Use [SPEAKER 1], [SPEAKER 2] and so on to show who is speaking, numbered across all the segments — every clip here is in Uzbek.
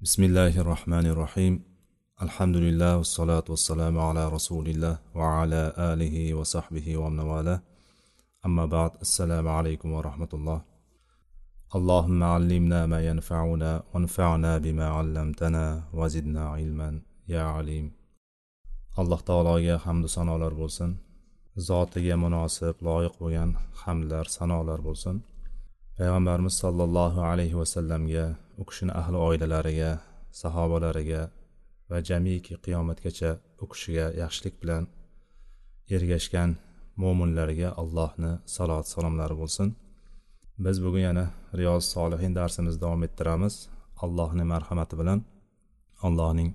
[SPEAKER 1] بسم الله الرحمن الرحيم الحمد لله والصلاة والسلام على رسول الله وعلى آله وصحبه ومن والاه أما بعد السلام عليكم ورحمة الله اللهم علمنا ما ينفعنا وانفعنا بما علمتنا وزدنا علما يا عليم alloh taologa hamdu sanolar bo'lsin zotiga munosib loyiq bo'lgan hamdlar sanolar bo'lsin Payg'ambarimiz sollallohu alayhi vasallamga u kishini ahli oilalariga sahobalariga va jamiki qiyomatgacha u kishiga yaxshilik bilan ergashgan mo'minlarga allohni salot salomlari bo'lsin. Biz bugun yana riyoz solihin darsimizni davom ettiramiz. Allohning marhamati bilan allohning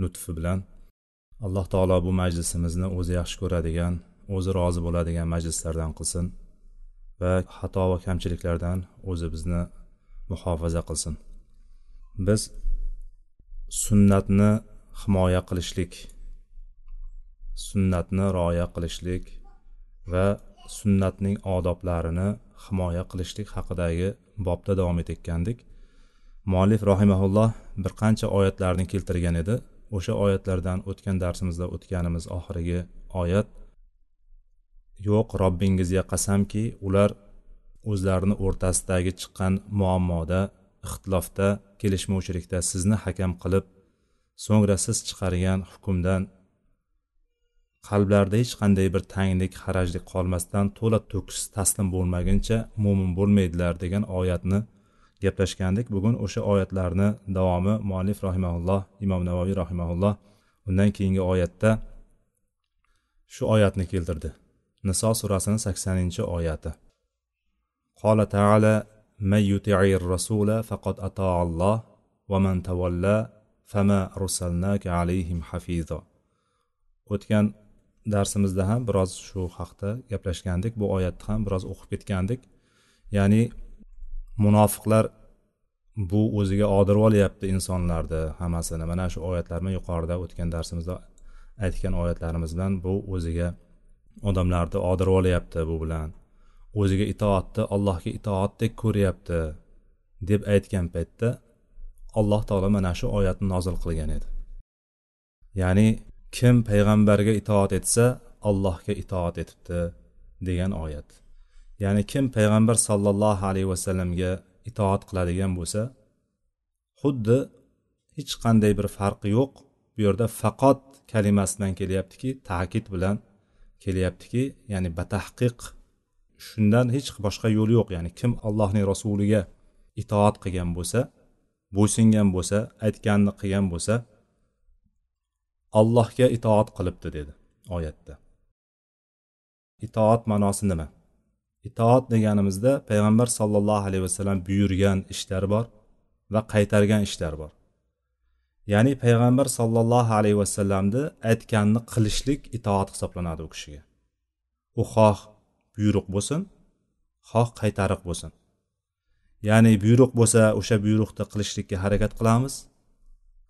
[SPEAKER 1] lutfi bilan. Alloh taolo bu majlisimizni o'zi yaxshi ko'radigan o'zi rozi bo'ladigan majlislardan qilsin. Va xato va kamchiliklardan o'zi bizni muhofaza qilsin. Biz sunnatni himoya qilishlik sunnatni rioya qilishlik va sunnatning odoblarini himoya qilishlik haqidagi bobda davom etayotgandik. Muallif rohimaulloh bir qancha oyatlarni keltirgan edi. O'sha oyatlardan o'tgan darsimizda o'tganimiz oxirgi oyat yo'q robbingizga qasamki ular o'zlarini o'rtasidagi chiqqan muammoda ixtilofda kelishmovchilikda sizni hakam qilib so'ngra siz chiqargan hukmdan qalblarida hech qanday bir tanglik harajlik qolmasdan to'la to'kis taslim bo'lmaguncha mo'min bo'lmaydilar degan oyatni gaplashgandik. Bugun o'sha oyatlarni davomi muallif rahimaulloh imom navoiy rahimaulloh undan keyingi oyatda shu oyatni keltirdi. niso surasini saksoninchi oyati. Qola taala man yuti'ir rasula faqad alloh va man tavalla fama rusalnaka alayhim hafizo o'tgan darsimizda ham biroz shu haqda gaplashgandik bu oyatni ham biroz o'qib ketgandik. Ya'ni munofiqlar bu o'ziga odirib olyapti insonlarni hammasini. Mana shu oyatlar bilan yuqorida o'tgan darsimizda aytgan oyatlarimiz bilan bu o'ziga odamlarni odirib olyapti bu bilan. O'ziga itoatni allohga itoatdek ko'ryapti deb aytgan paytda alloh taolo mana shu oyatni nozil qilgan edi. Ya'ni kim payg'ambarga itoat etsa allohga itoat etibdi degan oyat. Ya'ni kim payg'ambar sollallohu alayhi vasallamga itoat qiladigan bo'lsa xuddi hech qanday bir farqi yo'q bu yerda faqat kalimasidan kelyaptiki ta'kid bilan kelyaptiki ya'ni batahqiq. Shundan hech boshqa yo'l yo'q. Ya'ni kim allohning rasuliga itoat qilgan bo'lsa bo'ysungan bo'lsa aytganini qilgan bo'lsa allohga itoat qilibdi dedi oyatda. Itoat ma'nosi nima? Itoat deganimizda payg'ambar sollallohu alayhi vasallam buyurgan ishlar bor va qaytargan ishlar bor. Ya'ni payg'ambar sollallohu alayhi vasallamni aytganini qilishlik itoat hisoblanadi u kishiga. U xoh buyruq bo'lsin xoh qaytariq bo'lsin. Ya'ni buyruq bo'lsa o'sha buyruqni qilishlikka harakat qilamiz.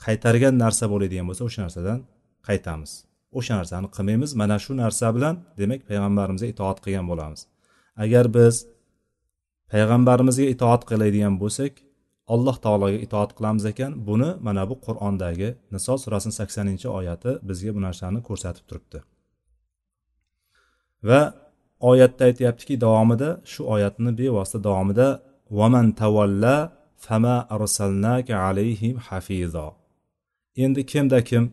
[SPEAKER 1] Qaytargan narsa bo'ladigan bo'lsa o'sha narsadan qaytamiz. O'sha narsani qilmaymiz mana shu narsa bilan demak payg'ambarimizga itoat qilgan bo'lamiz. Agar biz payg'ambarimizga itoat qiladigan bo'lsak alloh taologa itoat qilamiz ekan. Buni mana bu qur'ondagi niso surasini saksoninchi oyati bizga bu narsani ko'rsatib turibdi. Va oyatda aytyaptiki davomida shu oyatni bevosita davomida vaman tavalla fama arsalnaka alayhim hafizo endi kimda kim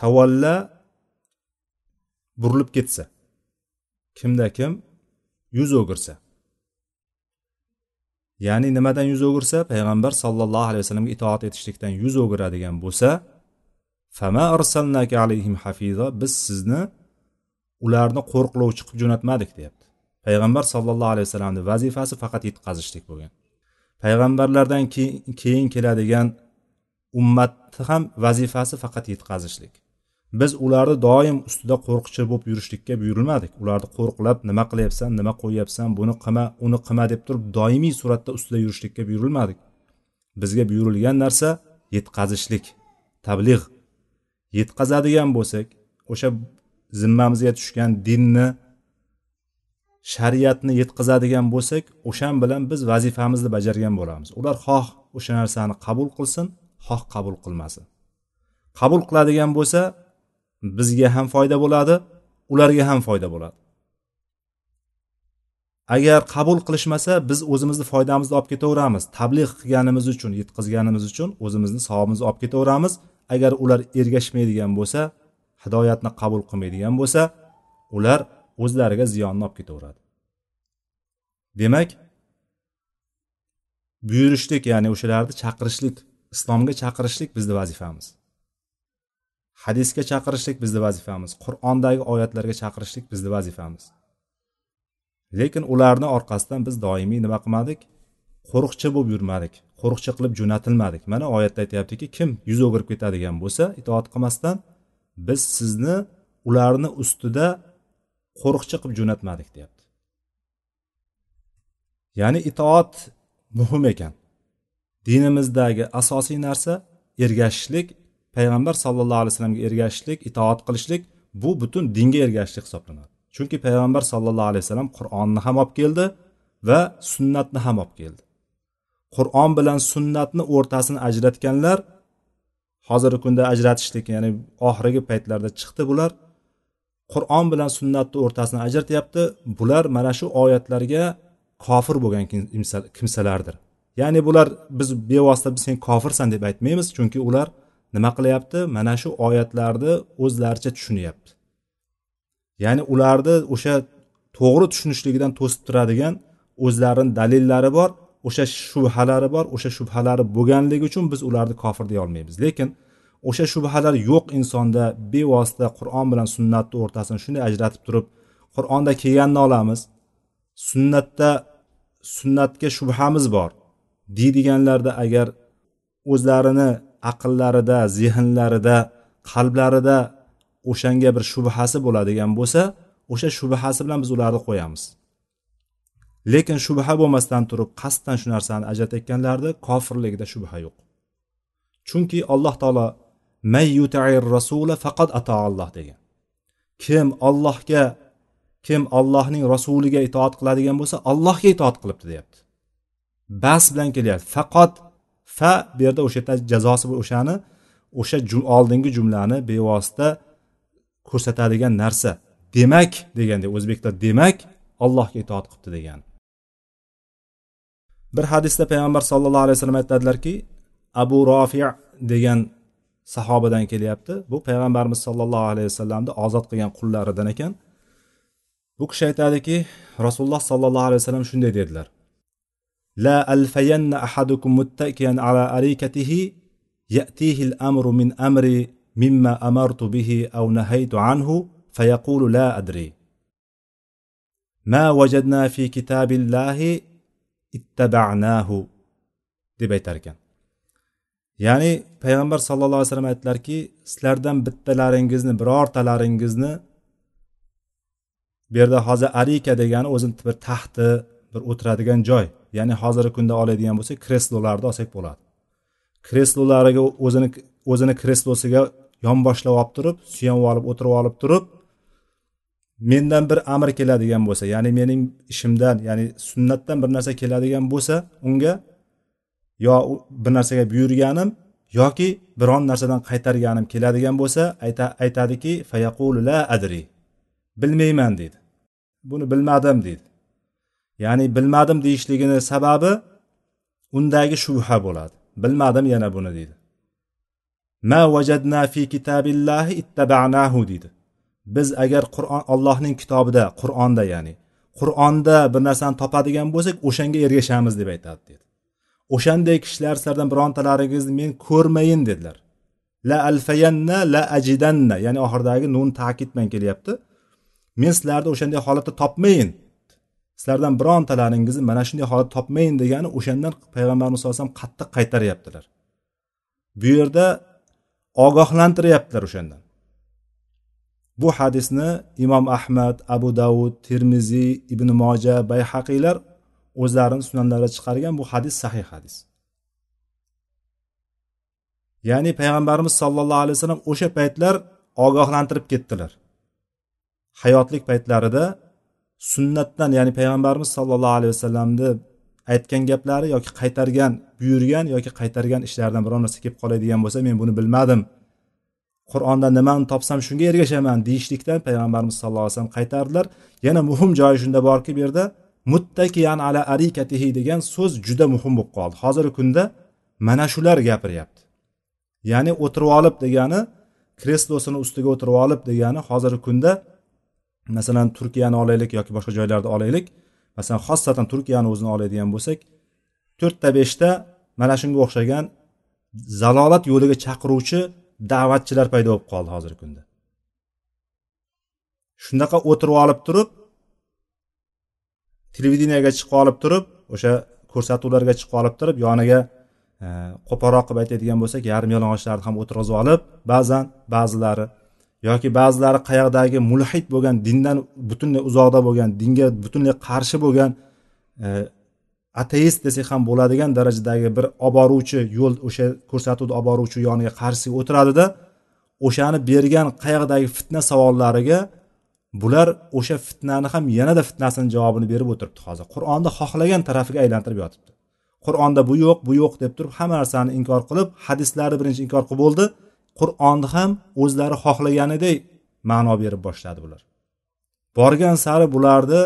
[SPEAKER 1] tavalla burilib ketsa kimda kim yuz o'girsa ya'ni nimadan yuz o'girsa payg'ambar sollallohu alayhi vasallamga itoat etishlikdan yuz o'giradigan bo'lsa fama arsalnaka alayhim hafizo biz sizni ularni qo'riqlovchi qilib jo'natmadik deyapti. Payg'ambar sollallohu alayhi vasallamni vazifasi faqat yetkazishlik bo'lgan. Payg'ambarlardan keyin keladigan ummatni ham vazifasi faqat yetkazishlik biz ularni doim ustida qo'rqichi bo'lib yurishlikka buyurilmadik. Ularni qo'riqlab nima qilyapsan nima qo'yyapsan buni qilma uni qilma deb turib doimiy suratda ustida yurishlikka buyurilmadik. Bizga buyurilgan narsa yetkazishlik tablig' yetkazadigan bo'lsak o'sha zimmamizga tushgan dinni shariatni yetkazadigan bo'lsak o'shan bilan biz vazifamizni bajargan bo'lamiz. Ular xoh o'sha narsani qabul qilsin xoh qabul qilmasin. Qabul qiladigan bo'lsa bizga ham foyda bo'ladi ularga ham foyda bo'ladi. Agar qabul qilishmasa biz o'zimizni foydamizni olib ketaveramiz. Tabliq qilganimiz uchun yetkazganimiz uchun o'zimizni savobimizni olib ketaveramiz. Agar ular ergashmaydigan bo'lsa hidoyatni qabul qilmaydigan bo'lsa ular o'zlariga ziyonni olib ketaveradi. Demak buyurishlik ya'ni o'shalarni chaqirishlik islomga chaqirishlik bizni vazifamiz. Hadisga chaqirishlik bizni vazifamiz. Qur'ondagi oyatlarga chaqirishlik bizni vazifamiz. Lekin ularni orqasidan biz doimiy nima qilmadik? Qo'riqchi bo'lib yurmadik. Qo'riqchi qilib jo'natilmadik. Mana oyatda aytyaptiki kim yuz o'girib ketadigan bo'lsa itoat qilmasdan biz sizni ularni ustida qo'riqchi qilib jo'natmadik deyapti. Ya'ni itoat muhim ekan. Dinimizdagi asosiy narsa ergashishlik payg'ambar sallallohu alayhi vasallamga ergashishlik itoat qilishlik bu butun dinga ergashishlik hisoblanadi. Chunki payg'ambar sallallohu alayhi vasallam qur'onni ham olib keldi va sunnatni ham olib keldi. Qur'on bilan sunnatni o'rtasini ajratganlar hozirgi kunda ajratishlik ya'ni oxirgi paytlarda chiqdi bular. Qur'on bilan sunnatni o'rtasini ajratyapti. Bular mana shu oyatlarga kofir bo'lgan kimsalardir. Ya'ni bular biz bevosita biz sen kofirsan deb aytmaymiz chunki ular nima qilyapti? Mana shu oyatlarni o'zlaricha tushunyapti. Ya'ni ularni o'sha to'g'ri tushunishligidan to'sib turadigan o'zlarini dalillari bor o'sha shubhalari bor o'sha shubhalari bo'lganligi uchun biz ularni kofir deya olmaymiz. Lekin o'sha shubhalar yo'q insonda bevosita qur'on bilan sunnatni o'rtasini shunday ajratib turib qur'onda kelganini olamiz sunnatda sunnatga shubhamiz bor deydiganlarda agar o'zlarini aqllarida zehnlarida qalblarida o'shanga bir shubhasi bo'ladigan bo'lsa o'sha shubhasi bilan biz ularni qo'yamiz. Lekin shubha bo'lmasdan turib qasddan shu narsani ajratayotganlarida kofirligida shubha yo'q. Chunki alloh taolo mayyutair rasula faqat ato alloh degan. Kim ollohga kim ollohning rasuliga itoat qiladigan bo'lsa allohga itoat qilibdi deyapti. Bas bilan kelyapti. Faqat fa bu yerda o'sha yerda jazosi o'shani o'sha oldingi jumlani bevosita ko'rsatadigan narsa. Demak deganda o'zbeklar demak allohga itoat qilibdi degan. Bir hadisda payg'ambar sallallohu alayhi vasallam aytadilarki abu rofi degan sahobadan kelyapti. Bu payg'ambarimiz sollallohu alayhi vasallamni ozod qilgan qullaridan ekan. Bu kishi aytadiki rasululloh sollallohu alayhi vasallam shunday dedilar. لا ألفين أحدكم متكئا على أريكته يأتيه الأمر من أمري مما أمرت به أو نهيت عنه فيقول لا أدري ما وجدنا في كتاب الله اتبعناه deb aytar ekan ya'ni payg'ambar sallallohu alayhi vasallam aytdilarki sizlardan bittalaringizni birortalaringizni bu yerda hozir arika degani o'zini bir taxti bir o'tiradigan joy ya'ni hozirgi kunda oladigan bo'lsak kreslolarni olsak bo'ladi. Kreslolariga o'zini o'zini kreslosiga yonboshlab olib turib suyanib olib o'tirib olib turib mendan bir amr keladigan bo'lsa ya'ni mening ishimdan ya'ni sunnatdan bir narsa keladigan bo'lsa unga yo bir narsaga buyurganim yoki biron narsadan qaytarganim keladigan bo'lsa aytadiki fayaqulu la adri. Bilmayman deydi. Buni bilmadim deydi. Ya'ni bilmadim deyishligini sababi undagi shubha bo'ladi. Bilmadim yana buni deydi. Ma vajadna fi kitabillahi ittaba'nahu deydi. Biz agar qur'on allohning kitobida qur'onda ya'ni qur'onda bir narsani topadigan bo'lsak o'shanga ergashamiz deb aytadi dedi o'shanday kishilar sizlardan birontalaringizni men ko'rmayin dedilar. La alfayanna la ajidanna. Ya'ni oxiridagi nun ta'kid bilan kelyapti. Men sizlarni o'shanday holatda topmayin. Sizlardan birontalaringizni mana shunday holat topmayin degani o'shandan payg'ambarimiz sallallohu alayhi vasallam qattiq qaytaryaptilar. Bu yerda ogohlantiryaptilar o'shandan. Bu hadisni imom ahmad abu davud termiziy ibn moja bayhaqiylar o'zlarini sunanlarida chiqargan bu hadis sahih hadis. Ya'ni payg'ambarimiz sollallohu alayhi vasallam o'sha paytlar ogohlantirib ketdilar. Hayotlik paytlarida sunnatdan ya'ni payg'ambarimiz sollallohu alayhi vasallamni aytgan gaplari yoki qaytargan buyurgan yoki qaytargan ishlaridan biror narsa kelib qoladigan bo'lsa men buni bilmadim. Qur'onda nimani topsam shunga ergashaman deyishlikdan payg'ambarimiz sallallohu alayhi vasallam qaytardilar. Yana muhim joyi shunda borki bu yerda muttakiyan ala arikatihi degan so'z juda muhim bo'lib qoldi. Hozirgi kunda mana shular gapiryapti. Ya'ni o'tirib olib degani kreslosini ustiga o'tirib olib degani hozirgi kunda masalan turkiyani olaylik yoki boshqa joylarni olaylik. Masalan xossatan turkiyani o'zini oladigan bo'lsak to'rtta beshta mana shunga o'xshagan zalolat yo'liga chaqiruvchi da'vatchilar paydo bo'lib qoldi hozirgi kunda. Shunaqa o'tirib olib turib televideniyaga chiqib olib turib o'sha ko'rsatuvlarga chiqib olib turib yoniga qo'poroq qo'polroq qilib aytadigan bo'lsak yarim yalang'ochlarni ham o'tirg'izib olib ba'zan ba'zilari yoki ba'zilari qayoqdagi mulhid bo'lgan dindan butunlay uzoqda bo'lgan dinga butunlay qarshi bo'lgan e, ateist desak ham bo'ladigan darajadagi bir olib boruvchi yo'l o'sha ko'rsatuvni olib boruvchi yoniga qarshisiga o'tiradida o'shani bergan qayoqdagi fitna savollariga bular o'sha fitnani ham yanada fitnasini javobini berib o'tiribdi hozir. Qur'onni xohlagan tarafiga aylantirib yotibdi. Qur'onda bu yo'q bu yo'q deb turib hamma narsani inkor qilib hadislarni birinchi inkor qilib bo'ldi. Qur'onni ham o'zlari xohlaganidek ma'no berib boshladi bular. Borgan sari bularni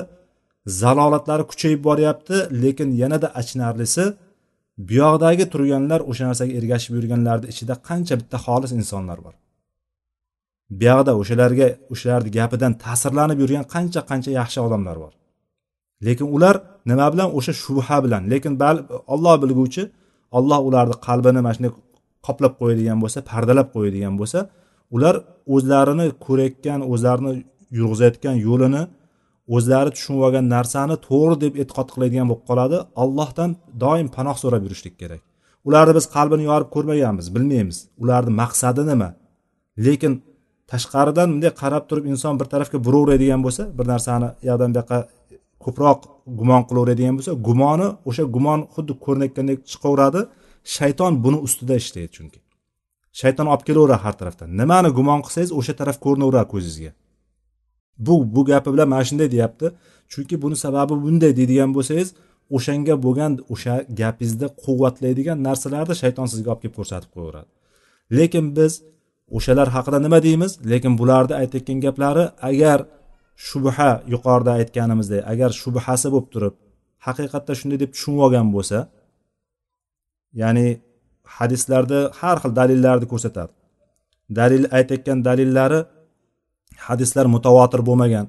[SPEAKER 1] zalolatlari kuchayib boryapti lekin yanada achinarlisi buyoqdagi turganlar o'sha narsaga ergashib yurganlarni ichida qancha bitta xolis insonlar bor. Buyoqda o'shalarga o'shalarni gapidan ta'sirlanib yurgan qancha qancha yaxshi odamlar bor. Lekin ular nima bilan? O'sha shubha bilan. Lekin olloh bilguvchi olloh ularni qalbini mana shunday qoplab qo'yadigan bo'lsa pardalab qo'yadigan bo'lsa ular o'zlarini ko'rayotgan o'zlarini yurg'izayotgan yo'lini o'zlari tushunib olgan narsani to'g'ri deb e'tiqod qiladigan bo'lib qoladi. Allohdan doim panoh so'rab yurishlik kerak. Ularni biz qalbini yorib ko'rmaganmiz bilmaymiz. Ularni maqsadi nima? Lekin tashqaridan bunday qarab turib inson bir tarafga buraveradigan bo'lsa bir narsani u yoqdan bu yoqqa ko'proq gumon qilaveradigan bo'lsa gumoni o'sha gumon xuddi ko'rinayotgandek chiqaveradi. Shayton buni ustida ishlaydi chunki. Shayton olib kelaveradi har tarafdan. Nimani gumon qilsangiz o'sha taraf ko'rinaveradi ko'zingizga. Bu bu gapi bilan mana shunday deyapti. Chunki buni sababi bunday deydigan bo'lsangiz o'shanga bo'lgan o'sha gapingizni quvvatlaydigan narsalarni shayton sizga olib kelib ko'rsatib qo'yaveradi. Lekin biz o'shalar haqida nima deymiz? Lekin bularni aytayotgan gaplari agar shubha yuqorida aytganimizdek agar shubhasi bo'lib turib haqiqatda shunday deb tushunib olgan bo'lsa ya'ni hadislarda har xil dalillarni ko'rsatadi. Dalil aytayotgan dalillari hadislar mutavotir bo'lmagan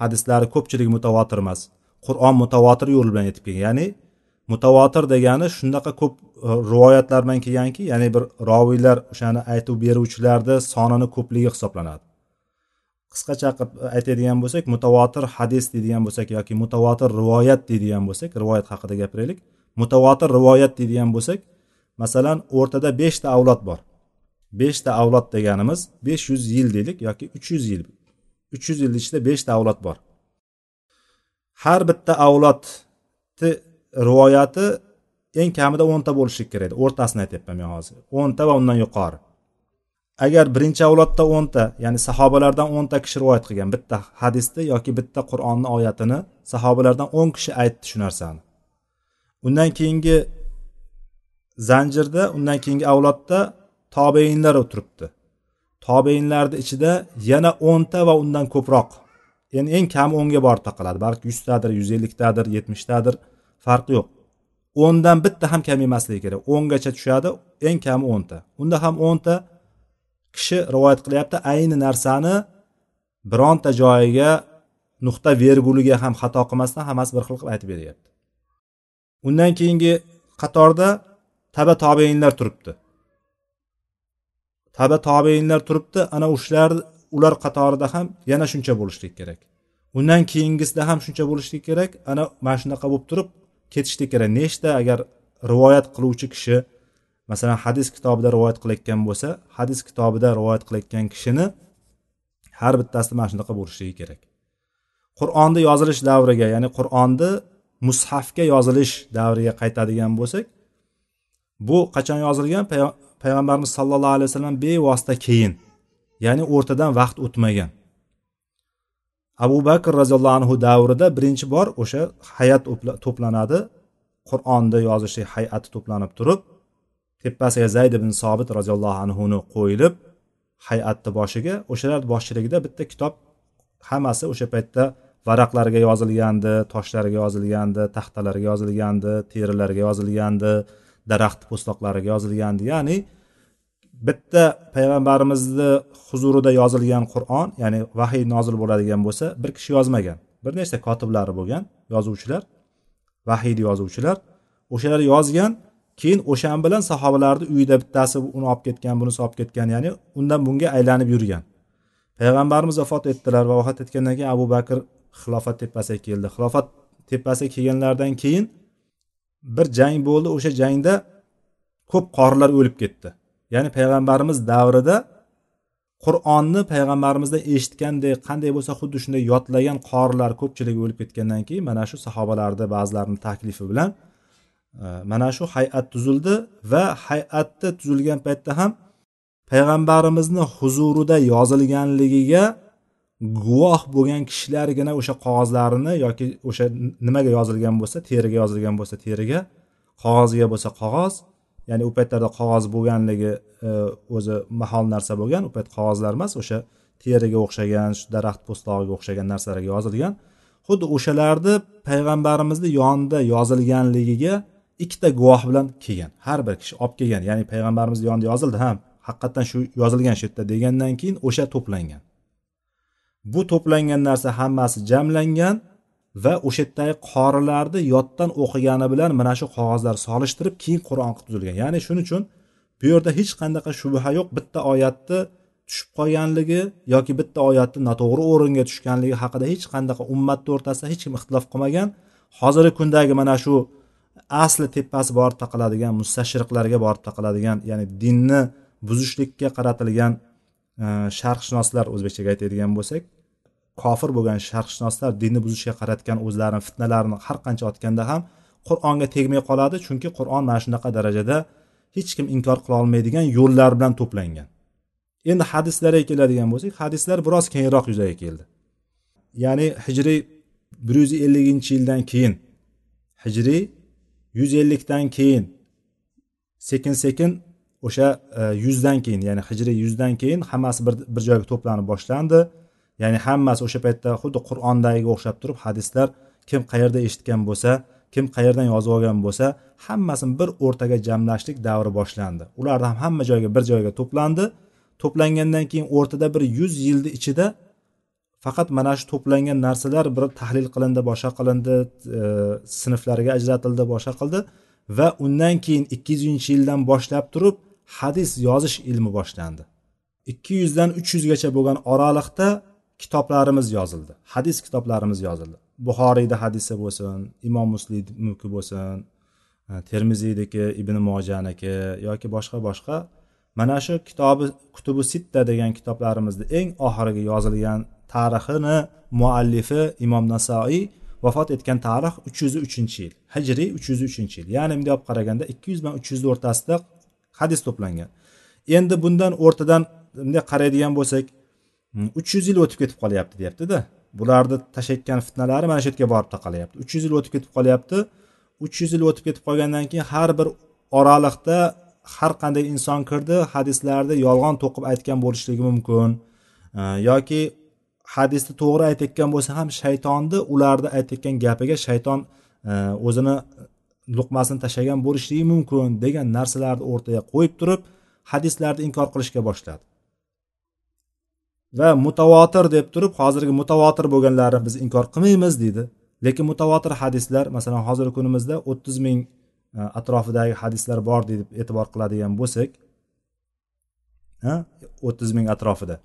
[SPEAKER 1] hadislari ko'pchilik mutavotir emas. Qur'on mutavotir yo'l bilan yetib kelgan. Ya'ni mutavotir degani shunaqa ko'p e, rivoyatlar bilan kelganki ya'ni bir roviylar o'shani aytib beruvchilarni sonini ko'pligi hisoblanadi. Qisqacha qilib e, aytadigan bo'lsak mutavotir hadis deydigan bo'lsak yoki mutavotir rivoyat deydigan bo'lsak rivoyat haqida gapiraylik. Mutavotir rivoyat deydigan bo'lsak masalan o'rtada beshta avlod bor. Beshta avlod deganimiz besh yuz yil deylik yoki uch yuz yil. uch yuz yilni ichida beshta avlod bor. Har bitta avlodni rivoyati eng kamida o'nta bo'lishi kerak o'rtasini aytyapman men hozir. O'nta va undan yuqori. Agar birinchi avlodda o'nta ya'ni sahobalardan o'nta kishi rivoyat qilgan bitta hadisni yoki bitta qur'onni oyatini sahobalardan o'n kishi aytdi shu narsani. Undan keyingi zanjirda undan keyingi avlodda tobeinlar o'tiribdi. Tobeinlarni ichida yana o'nta va undan ko'proq ya'ni eng kami o'nga borib taqaladi. Balki yuztadir yuz elliktadir yetmishtadir farqi yo'q. O'ndan bitta ham kam emasligi kerak. O'ngacha tushadi eng kami o'nta. Unda ham o'nta kishi rivoyat qilyapti. Ayni narsani bironta joyiga nuqta verguliga ham xato qilmasdan hammasi bir xil qilib aytib beryapti. Undan keyingi qatorda taba tobeinlar turibdi. Taba tobeinlar turibdi ana o'shalar ular qatorida ham yana shuncha bo'lishlik kerak. Undan keyingisida ham shuncha bo'lishlik kerak ana mana shunaqa bo'lib turib ketishlik kerak. Nechta agar rivoyat qiluvchi kishi masalan hadis kitobida rivoyat qilayotgan bo'lsa hadis kitobida rivoyat qilayotgan kishini har bittasida mana shunaqa bo'lishligi kerak. Qur'onni yozilish davriga ya'ni qur'onni mushafga yozilish davriga qaytadigan bo'lsak bu qachon yozilgan? Payg'ambarimiz sollallohu alayhi vasallam bevosita keyin ya'ni o'rtadan vaqt o'tmagan. Abu bakr roziyallohu anhu davrida birinchi bor o'sha hayat to'planadi. Qur'onni yozishlik hay'ati to'planib turib tepasiga zayd ibn sobit roziyallohu anhuni qo'yilib hay'atni boshiga o'shalar boshchiligida bitta kitob hammasi o'sha paytda varaqlarga yozilgandi toshlarga yozilgandi taxtalarga yozilgandi terilarga yozilgandi daraxt po'stloqlariga yozilgandi. Ya'ni bitta payg'ambarimizni huzurida yozilgan qur'on ya'ni vahiy nozil bo'ladigan bo'lsa bir kishi yozmagan. Bir nechta kotiblari bo'lgan yozuvchilar vahiyni yozuvchilar. O'shalar yozgan keyin o'shan bilan sahobalarni uyida bittasi uni olib ketgan bunisi olib ketgan ya'ni undan bunga aylanib yurgan. Payg'ambarimiz vafot etdilar va vafot etgandan keyin abu bakr xilofat tepasiga keldi. Xilofat tepasiga kelganlaridan keyin bir jang bo'ldi. O'sha jangda ko'p qorilar o'lib ketdi. Ya'ni payg'ambarimiz davrida qur'onni payg'ambarimizdan eshitgandek qanday bo'lsa xuddi shunday yodlagan qorilar ko'pchiligi o'lib ketgandan keyin mana shu sahobalarni ba'zilarini taklifi bilan e, mana shu hay'at tuzildi va hay'atda tuzilgan paytda ham payg'ambarimizni huzurida yozilganligiga guvoh bo'lgan kishilargina o'sha qog'ozlarini yoki o'sha nimaga yozilgan bo'lsa teriga yozilgan bo'lsa teriga qog'ozga bo'lsa qog'oz. Ya'ni u paytlarda qog'oz bo'lganligi e, o'zi mahol narsa bo'lgan u payt qog'ozlar emas o'sha teriga o'xshagan shu daraxt po'stlog'iga o'xshagan narsalarga yozilgan. Xuddi o'shalarni payg'ambarimizni yonida yozilganligiga ikkita guvoh bilan kelgan. Har bir kishi olib kelgan. Ya'ni payg'ambarimizni yonida yozildi ha haqiqatdan shu yozilgan shu yerda degandan keyin o'sha to'plangan. Bu to'plangan narsa hammasi jamlangan va o'sha yerdagi qorilarni yoddan o'qigani bilan mana shu qog'ozlar solishtirib keyin qur'on qilib tuzilgan. Ya'ni shuning uchun bu yerda hech qanaqa shubha yo'q. Bitta oyatni tushib qolganligi yoki bitta oyatni noto'g'ri o'ringa tushganligi haqida hech qanaqa ummatni o'rtasida hech kim ixtilof qilmagan. Hozirgi kundagi mana shu asli tepasi borib taqaladigan mustashriqlarga borib taqaladigan ya'ni dinni buzishlikka qaratilgan e, sharqshunoslar o'zbekchaga aytadigan bo'lsak kofir bo'lgan sharqshunoslar dinni buzishga qaratgan o'zlarini fitnalarini har qancha otganda ham qur'onga tegmay qoladi chunki qur'on mana shunaqa darajada hech kim inkor qila olmaydigan yo'llar bilan to'plangan. Endi hadislarga keladigan bo'lsak hadislar biroz keyinroq yuzaga keldi. Ya'ni hijriy bir yuz elliginchi yildan keyin hijriy yuz ellikdan keyin sekin sekin o'sha e, yuzdan keyin ya'ni hijriy yuzdan keyin hammasi bir, bir joyga to'planib boshlandi. Ya'ni hammasi o'sha paytda xuddi qur'ondagiga o'xshab turib hadislar kim qayerda eshitgan bo'lsa kim qayerdan yozib olgan bo'lsa hammasini bir o'rtaga jamlashlik davri boshlandi. Ularni ham hamma joyga bir joyga to'plandi. To'plangandan keyin o'rtada bir yuz yilni ichida faqat mana shu to'plangan narsalar bir tahlil qilindi boshqa qilindi e, sinflarga ajratildi boshqa qildi va undan keyin ikki yuzinchi yildan boshlab turib hadis yozish ilmi boshlandi. Ikki yuzdan uch yuzgacha bo'lgan oraliqda kitoblarimiz yozildi. Hadis kitoblarimiz yozildi. Buxoriyda hadisi bo'lsin imom muslimniki bo'lsin e, termiziyniki ibn mojaniki yoki boshqa boshqa. Mana shu kitobi kutubi sitta degan kitoblarimizni eng oxirgi yozilgan tarixini muallifi imom nasoiy vafot etgan tarix uch yuz uchinchi yil hijriy uch yuz uchinchi yil. Ya'ni bunday olib qaraganda ikki yuz bilan uch yuzni o'rtasida hadis to'plangan. Endi bundan o'rtadan bunday qaraydigan bo'lsak Hmm, uch yuz yil o'tib ketib qolyapti deyaptida. Bularni tashlayotgan fitnalari mana shu yerga borib taqalyapti. Uch yuz yil o'tib ketib qolyapti. Uch yuz yil o'tib ketib qolgandan keyin har bir oraliqda har qanday inson kirdi hadislarni yolg'on to'qib aytgan bo'lishligi mumkin. Yoki hadisni to'g'ri aytayotgan bo'lsa ham shaytonni ularni aytayotgan gapiga shayton e, o'zini luqmasini tashlagan bo'lishligi mumkin degan narsalarni o'rtaga qo'yib turib hadislarni inkor qilishga boshladi. Va mutavotir deb turib hozirgi mutavotir bo'lganlarini biz inkor qilmaymiz deydi. Lekin mutavotir hadislar masalan hozirgi kunimizda o'ttiz ming e, atrofidagi hadislar bor deb e'tibor qiladigan bo'lsak o'ttiz ming atrofida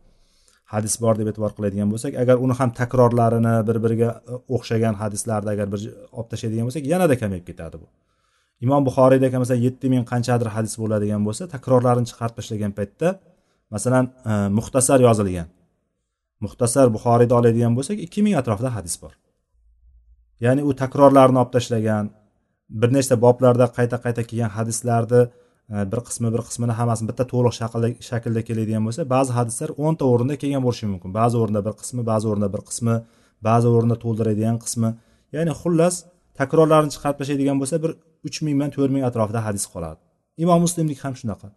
[SPEAKER 1] hadis bor deb e'tibor qiladigan bo'lsak agar uni ham takrorlarini bir biriga e, o'xshagan hadislarni agar bir olib tashlaydigan bo'lsak yanada kamayib ketadi bu. Imom buxoriyda masalan yetti ming qanchadir hadis bo'ladigan bo'lsa takrorlarini chiqarib tashlagan paytda masalan e, muxtasar yozilgan. Muxtasar buxoriyda oladigan bo'lsak ikki ming atrofida hadis bor. Ya'ni u takrorlarni olib tashlagan bir nechta boblarda qayta qayta kelgan hadislarni e, bir qismi bir qismini hammasini bitta to'liq shaklda shaklda keladigan bo'lsa ba'zi hadislar o'nta o'rinda kelgan bo'lishi mumkin. Ba'zi o'rinda bir qismi ba'zi o'rinda bir qismi ba'zi o'rinda to'ldiradigan qismi. Ya'ni xullas takrorlarni chiqarib tashlaydigan bo'lsa bir uch mingdan to'rt ming atrofida hadis qoladi. Imom muslimlik ham shunaqa.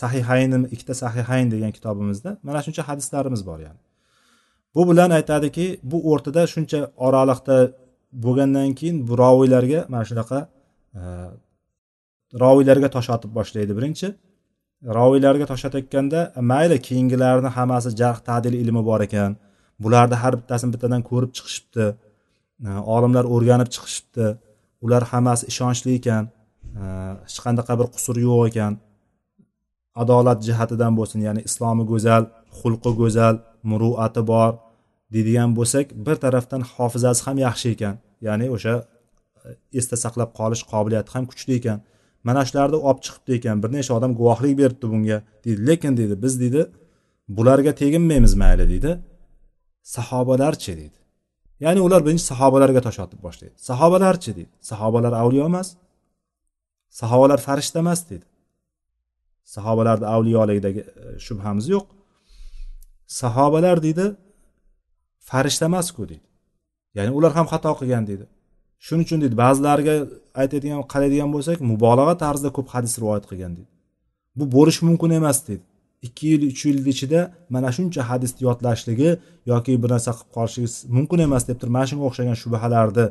[SPEAKER 1] Sahihayn ikkita sahihayn degan kitobimizda mana shuncha hadislarimiz bor ya'ni. Bu bilan aytadiki bu o'rtada shuncha oraliqda bo'lgandan keyin bu roviylarga mana shunaqa e, roviylarga tosh otib boshlaydi birinchi. Roviylarga tosh otayotganda e, mayli keyingilarni hammasi jarh tadil ilmi bor ekan. Bularni har bittasini bittadan ko'rib chiqishibdi. E, olimlar o'rganib chiqishibdi. Ular hammasi ishonchli ekan. E, hech qanaqa bir qusur yo'q ekan. Adolat jihatidan bo'lsin ya'ni islomi go'zal xulqi go'zal muruati bor deydigan bo'lsak bir tarafdan hofizasi ham yaxshi ekan. Ya'ni o'sha e, esda saqlab qolish qobiliyati ham kuchli ekan. Mana shularni olib chiqibdi ekan bir necha odam guvohlik beribdi bunga deydi. Lekin deydi biz deydi bularga teginmaymiz mayli deydi. Sahobalarchi deydi. Ya'ni ular birinchi sahobalarga tosh otib boshlaydi. Sahobalarchi deydi. Sahobalar avliyo emas. Sahobalar farishta emas deydi. Sahobalarni avliyoligidagi e, shubhamiz yo'q. Sahobalar deydi farishta emasku deydi ya'ni ular ham xato qilgan deydi shuning uchun deydi ba'zilariga aytadigan qaraydigan bo'lsak mubolag'a tarzida ko'p hadis rivoyat qilgan deydi bu bo'lishi mumkin emas deydi ikki yil uch yil ichida mana shuncha hadisni yodlashligi yoki bir narsa qilib qolishligi mumkin emas deb turib mana shunga o'xshagan shubhalarni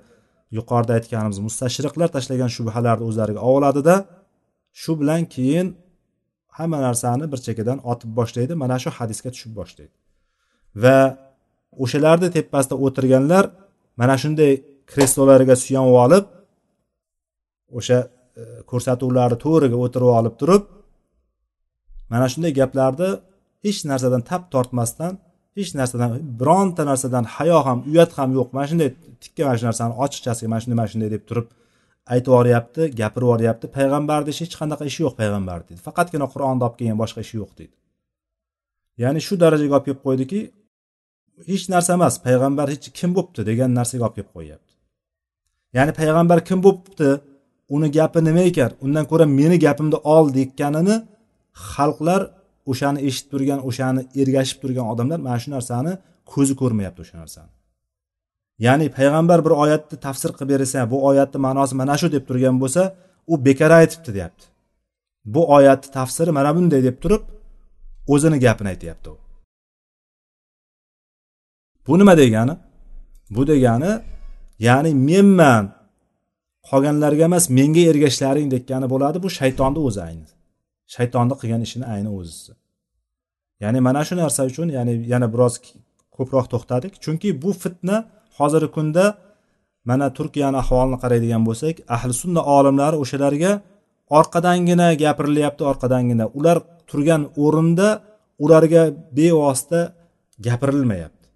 [SPEAKER 1] yuqorida aytganimiz mustashriqlar tashlagan shubhalarni o'zlariga oladida shu bilan keyin hamma narsani bir chekkadan otib boshlaydi. Mana shu hadisga tushib boshlaydi. Va o'shalarni tepasida o'tirganlar mana shunday kreslolariga suyanib olib o'sha e, ko'rsatuvlarni to'riga o'tirib olib turib mana shunday gaplarni hech narsadan tap tortmasdan hech narsadan bironta narsadan hayo ham uyat ham yo'q. Mana shunday tikka mana shu narsani ochiqchasiga mana shunday mana shunday deb turib aytib yuboryapti gapirib yuboryapti payg'ambarni hech qanaqa ishi yo'q payg'ambar deydi. Faqatgina qur'onni olib kelgan boshqa ishi yo'q deydi. Ya'ni shu darajaga olib kelib qo'ydiki hech narsa emas payg'ambar hech kim bo'libdi degan narsaga olib kelib qo'yyapti. Ya'ni payg'ambar kim bo'libdi uni gapi nima ekan undan ko'ra meni gapimni ol deyotganini xalqlar o'shani eshitib turgan o'shani ergashib turgan odamlar mana shu narsani ko'zi ko'rmayapti o'sha narsani. Ya'ni payg'ambar bir oyatni tafsir qilib bersa bu oyatni ma'nosi mana shu deb turgan bo'lsa u bekor aytibdi deyapti. Bu oyatni tafsiri mana bunday deb turib o'zini gapini aytyapti u. Bu nima degani? Bu degani ya'ni menman qolganlarga emas menga ergashlaring degani bo'ladi bu shaytonni o'zi ayni. Shaytonni qilgan ishini ayni o'zisi. Ya'ni mana shu narsa uchun ya'ni yana biroz ko'proq to'xtadik. Chunki bu fitna hozirgi kunda mana turkiyani ahvolini qaraydigan bo'lsak ahli sunna olimlari o'shalarga orqadangina gapirilyapti orqadangina. Ular turgan o'rinda ularga bevosita gapirilmayapti.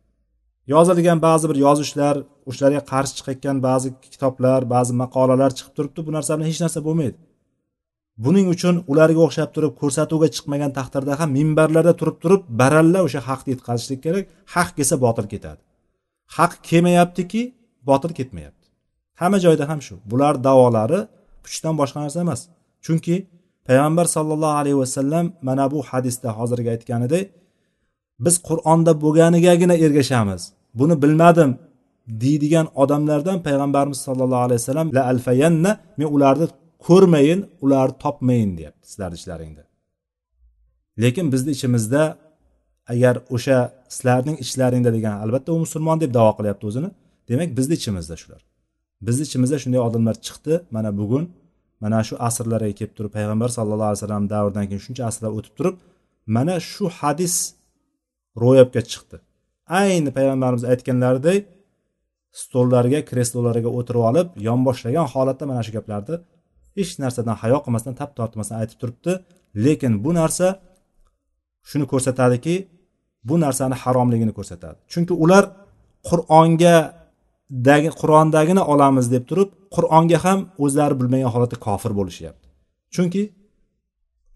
[SPEAKER 1] Yozilgan ba'zi bir yozishlar o'shalarga qarshi chiqayotgan ba'zi kitoblar ba'zi maqolalar chiqib turibdi bu narsa bilan hech narsa bo'lmaydi. Buning uchun ularga o'xshab turib ko'rsatuvga chiqmagan taqdirda ham minbarlarda turib turib baralla o'sha haqni yetkazishlik kerak haq kelsa botil ketadi. Haq kelmayaptiki botil ketmayapti. Hamma joyda ham shu. Bular davolari puchdan boshqa narsa emas. Chunki payg'ambar sollallohu alayhi vasallam mana bu hadisda hozirgi aytganidek biz qur'onda bo'lganigagina ergashamiz. Buni bilmadim deydigan odamlardan payg'ambarimiz sollallohu alayhi vasallam la alfayanna men ularni ko'rmayin ularni topmayin deyapti sizlarni ichlaringda. Lekin bizni ichimizda agar o'sha sizlarning ichlaringda degan albatta u musulmon deb davo qilyapti o'zini. Demak bizni ichimizda shular. Bizni ichimizda shunday odamlar chiqdi. Mana bugun mana shu asrlarga kelib turib payg'ambar sallallohu alayhi vasallam davridan keyin shuncha asrlar o'tib turib mana shu hadis ro'yobga chiqdi. Ayni payg'ambarimiz aytganlaridek stollarga kreslolarga o'tirib olib yonboshlagan holatda mana shu gaplarni hech narsadan hayo qilmasdan tap tortmasdan aytib turibdi. Lekin bu narsa shuni ko'rsatadiki bu narsani haromligini ko'rsatadi. Chunki ular qur'onga dagi qur'ondagini olamiz deb turib qur'onga ham o'zlari bilmagan holatda kofir bo'lishyapti. Chunki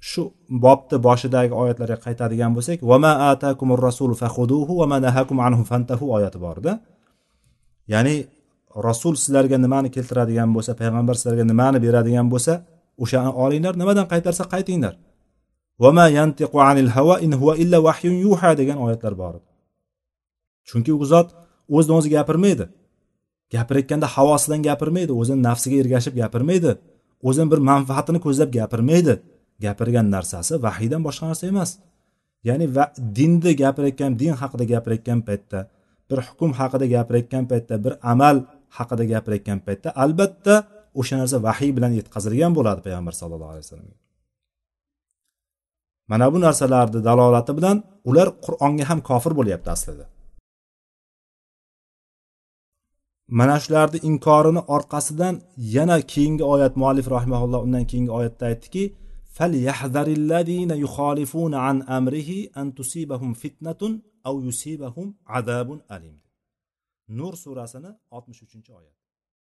[SPEAKER 1] shu bobni boshidagi oyatlarga qaytadigan bo'lsak vama atakumur rasulu fahuduhu va nahakum anhu fantahu oyati borda ya'ni rasul sizlarga nimani keltiradigan bo'lsa payg'ambar sizlarga nimani beradigan bo'lsa o'shani olinglar nimadan qaytarsa qaytinglar. Vama yantiqu anil hava in huva illa vahyun yuha degan oyatlar bor chunki u zot o'zidan o'zi gapirmaydi. Gapirayotganda havosidan gapirmaydi o'zini nafsiga ergashib gapirmaydi o'zini bir manfaatini ko'zlab gapirmaydi. Gapirgan narsasi vahiydan boshqa narsa emas. Ya'ni va dinni gapirayotgan din haqida gapirayotgan paytda bir hukm haqida gapirayotgan paytda bir amal haqida gapirayotgan paytda albatta o'sha narsa vahiy bilan yetkazilgan bo'ladi payg'ambar sallallohu alayhi vasallamga. mana bu narsalarni dalolati bilan ular qur'onga ham kofir bo'lyapti aslida mana shularni inkorini orqasidan yana keyingi oyat muallif rahimaulloh undan keyingi oyatda aytdiki فليحذر الذين يخالفون عن أمره أن تصيبهم فتنة أو يصيبهم عذاب أليم nur surasini oltmish uchinchi oyat